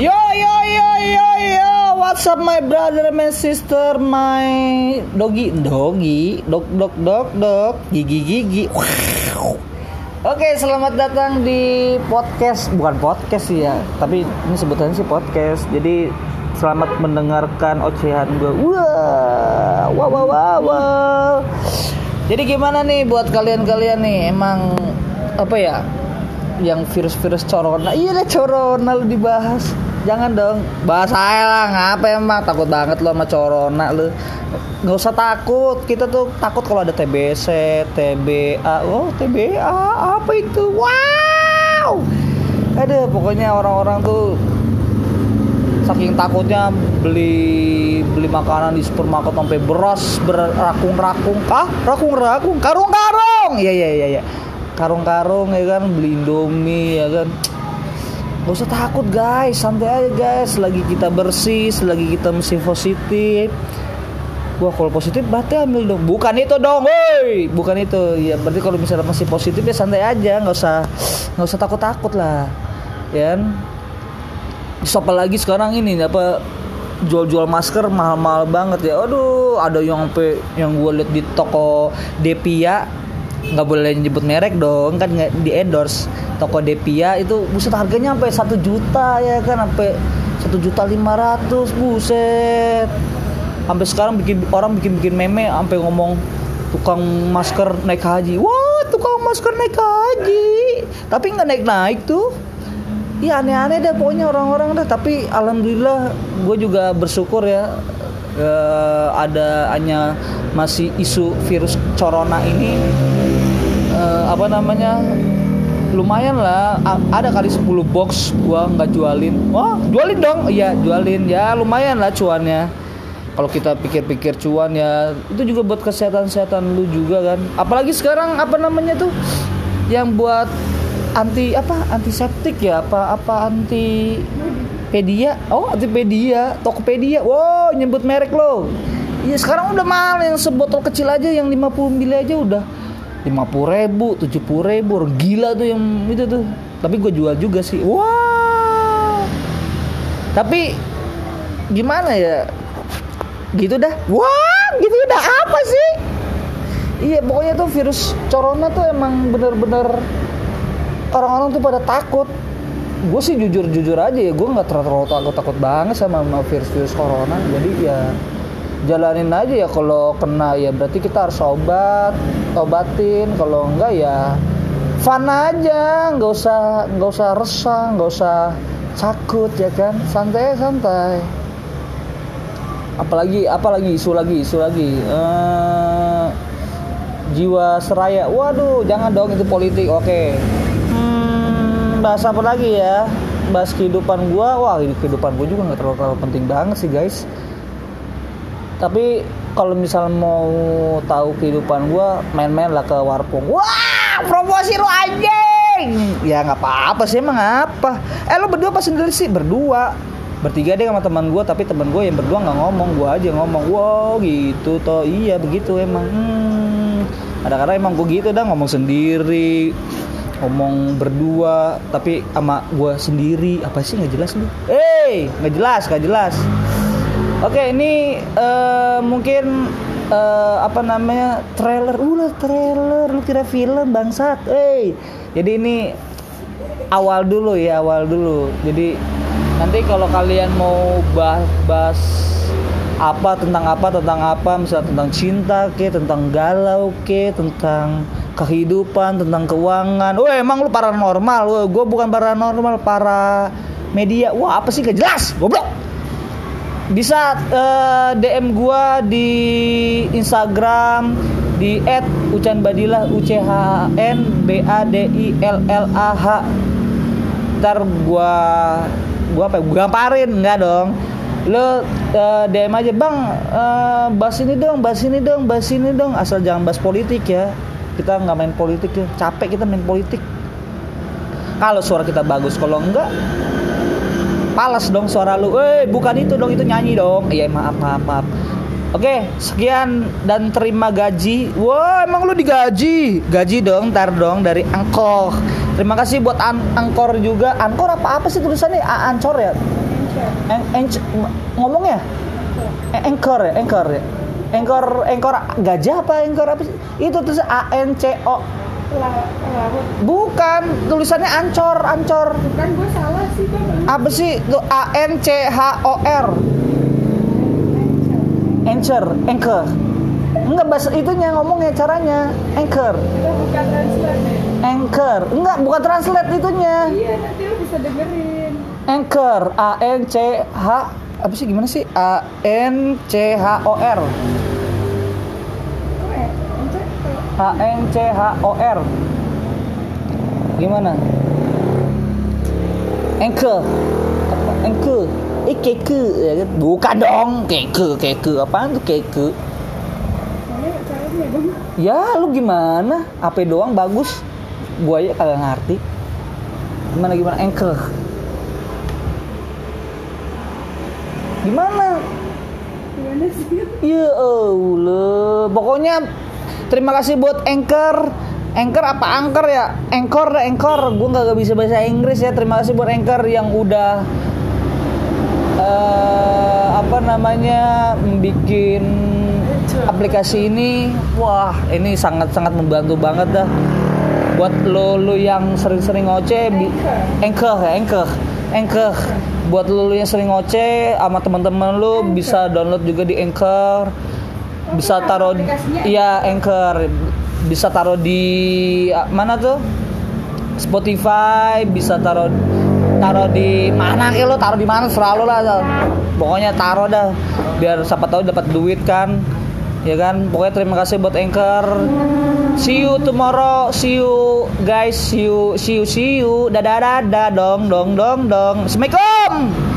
Yo yo yo yo yo, what's up my brother my sister my doggy. Doggy? Dog dog dog dog. Gigi gigi. Oke, selamat datang di podcast. Bukan podcast sih ya, tapi ini sebutannya sih podcast. Jadi selamat mendengarkan ocehan gue. Wah wah wah wah. Jadi gimana nih buat kalian-kalian nih? Emang apa ya? Yang virus-virus corona. Iya corona lu dibahas jangan dong. Bahas lah ngapa emang takut banget lo sama corona lu. Nggak usah takut. Kita tuh takut kalau ada TBC TBA oh TBA apa itu? Wow! Ada pokoknya orang-orang tuh saking takutnya beli beli makanan di supermarket sampai beras berakung-rakung. Ah rakung-rakung? Karung-karung! Iya iya iya iya. Karung-karung ya kan? Beli indomie ya kan Gak usah takut guys, santai aja guys. Selagi kita bersih, selagi kita masih positif. Wah kalau positif berarti ambil dong. Bukan itu dong, woi. Bukan itu. Ya berarti kalau misalnya masih positif ya santai aja, nggak usah nggak usah takut-takut lah. Ya. Kan? Siapa lagi sekarang ini apa jual-jual masker mahal-mahal banget ya. Aduh, ada yang yang gue lihat di toko Depia nggak boleh nyebut merek dong kan nggak di endorse. Toko Depia itu buset harganya sampai satu juta ya kan? Sampai satu juta lima ratus buset. Sampai sekarang bikin orang bikin bikin meme sampai ngomong tukang masker naik haji. Wah tukang masker naik haji. Tapi nggak naik naik tuh. Iya aneh-aneh deh pokoknya orang-orang deh. Tapi alhamdulillah gue juga bersyukur ya eh, ada hanya masih isu virus corona ini eh, apa namanya? Lumayan lah. Ada kali 10 box gua nggak jualin. Wah jualin dong. Iya jualin. Ya lumayan lah cuannya. Kalau kita pikir-pikir cuan ya itu juga buat kesehatan-kesehatan lu juga kan. Apalagi sekarang apa namanya tuh? Yang buat anti apa? Antiseptik ya? Apa apa anti pedia? Oh antipedia tokopedia. Wow nyebut merek lo. Iya sekarang udah mahal. Yang sebotol kecil aja yang 50 mili aja udah 50 ribu, 70 ribu Gila tuh yang itu tuh. Tapi gue jual juga sih. Wah. Tapi Gimana ya? Gitu dah. Wah gitu dah apa sih? Iya pokoknya tuh virus corona tuh emang bener-bener Orang-orang tuh pada takut. Gue sih jujur-jujur aja ya Gue gak terlalu takut-takut banget sama virus-virus corona. Jadi ya jalanin aja ya kalau kena ya berarti kita harus obat obatin. Kalau enggak ya fun aja nggak usah nggak usah resah nggak usah takut ya kan? Santai santai. Apalagi apalagi isu lagi isu lagi. Eh, jiwa seraya. Waduh jangan dong itu politik oke. Hmm, bahas apa lagi ya? Bahas kehidupan gua. Wah kehidupan gua juga nggak terlalu, terlalu penting banget sih guys tapi kalau misal mau tahu kehidupan gua main-main lah ke warpung wah promosi lu anjing! Ya nggak apa-apa sih emang apa? Eh lu berdua pas sendiri sih? Berdua. Bertiga deh sama teman gua tapi teman gua yang berdua nggak ngomong. Gua aja ngomong wow gitu toh. Iya begitu emang. Hmm, kadang-kadang emang gua gitu dah ngomong sendiri ngomong berdua. Tapi sama gua sendiri. Apa sih? Nggak jelas lu. Eh nggak jelas nggak jelas Oke, ini eh, mungkin eh, apa namanya trailer, ulah trailer, lu kira film bangsat, eh. Jadi ini awal dulu ya, awal dulu. Jadi nanti kalau kalian mau bahas, bahas apa tentang apa tentang apa, misalnya tentang cinta ke, tentang galau ke, tentang kehidupan, tentang keuangan. Wah, emang lu paranormal, gue bukan paranormal, para media. Wah, apa sih gak jelas, goblok bisa eh, DM gua di Instagram di @ucanbadilah U C H N B A D I L L A H. Ntar gua gua apa? ya, Gua gamparin enggak dong. Lo eh, DM aja, "Bang, eh, bahas ini dong, bahas ini dong, bahas ini dong." Asal jangan bahas politik ya. Kita nggak main politik ya. Capek kita main politik. Kalau suara kita bagus, kalau enggak Pales dong suara lu. Eh, bukan itu dong, itu nyanyi dong. Iya, maaf, maaf, maaf. Oke, sekian dan terima gaji. Wah, emang lu digaji? Gaji dong, ntar dong dari angkol Terima kasih buat an Angkor juga. Angkor apa apa sih tulisannya? A Ancor ya? En en ngomongnya? Angkor ya, Angkor ya. Angkor Angkor gajah apa Angkor apa sih? Itu tulisan A N C O. Bukan, tulisannya Ancor, Ancor. Bukan gue salah sih bang. Apa sih? Itu A N C H O R. Anchor, anchor. Enggak bahasa itunya ngomongnya caranya. Anchor, Kita bukan translate anchor. Enggak, bukan translate itunya. Iya nanti lo bisa dengerin. Anchor, A N C H apa sih gimana sih? A N C H O R. Oh ya, encet kalau H N C H O R. Gimana? Apa? Anchor. Eh keke ya kan? Bukan dong, keke, keke. Apaan tuh keke? Ya lu gimana? AP doang bagus. Gua aja kagak ngerti. Gimana gimana anchor? Gimana? Gimana sih? Ya Allah. Pokoknya terima kasih buat Anchor. Anchor apa Anchor ya? Anchor Anchor. Gue nggak bisa bahasa Inggris ya. Terima kasih buat Anchor yang udah eh apa namanya bikin aplikasi ini. Wah, ini sangat-sangat membantu banget dah. Buat lo lo yang sering-sering ngoceh, Anchor ya, Anchor, Anchor. Buat lo lo yang sering ngoceh sama teman-teman lo bisa download juga di Anchor. Bisa taruh iya Anchor. Bisa taruh di ah, mana tuh? Spotify, bisa taruh taruh di mana ke lo taruh di mana selalu lah pokoknya taruh dah biar siapa tahu dapat duit kan ya kan? Pokoknya terima kasih buat anchor. See you tomorrow. See you guys. See you see you see you. Dadah dadah dong dong dong dong. Assalamualaikum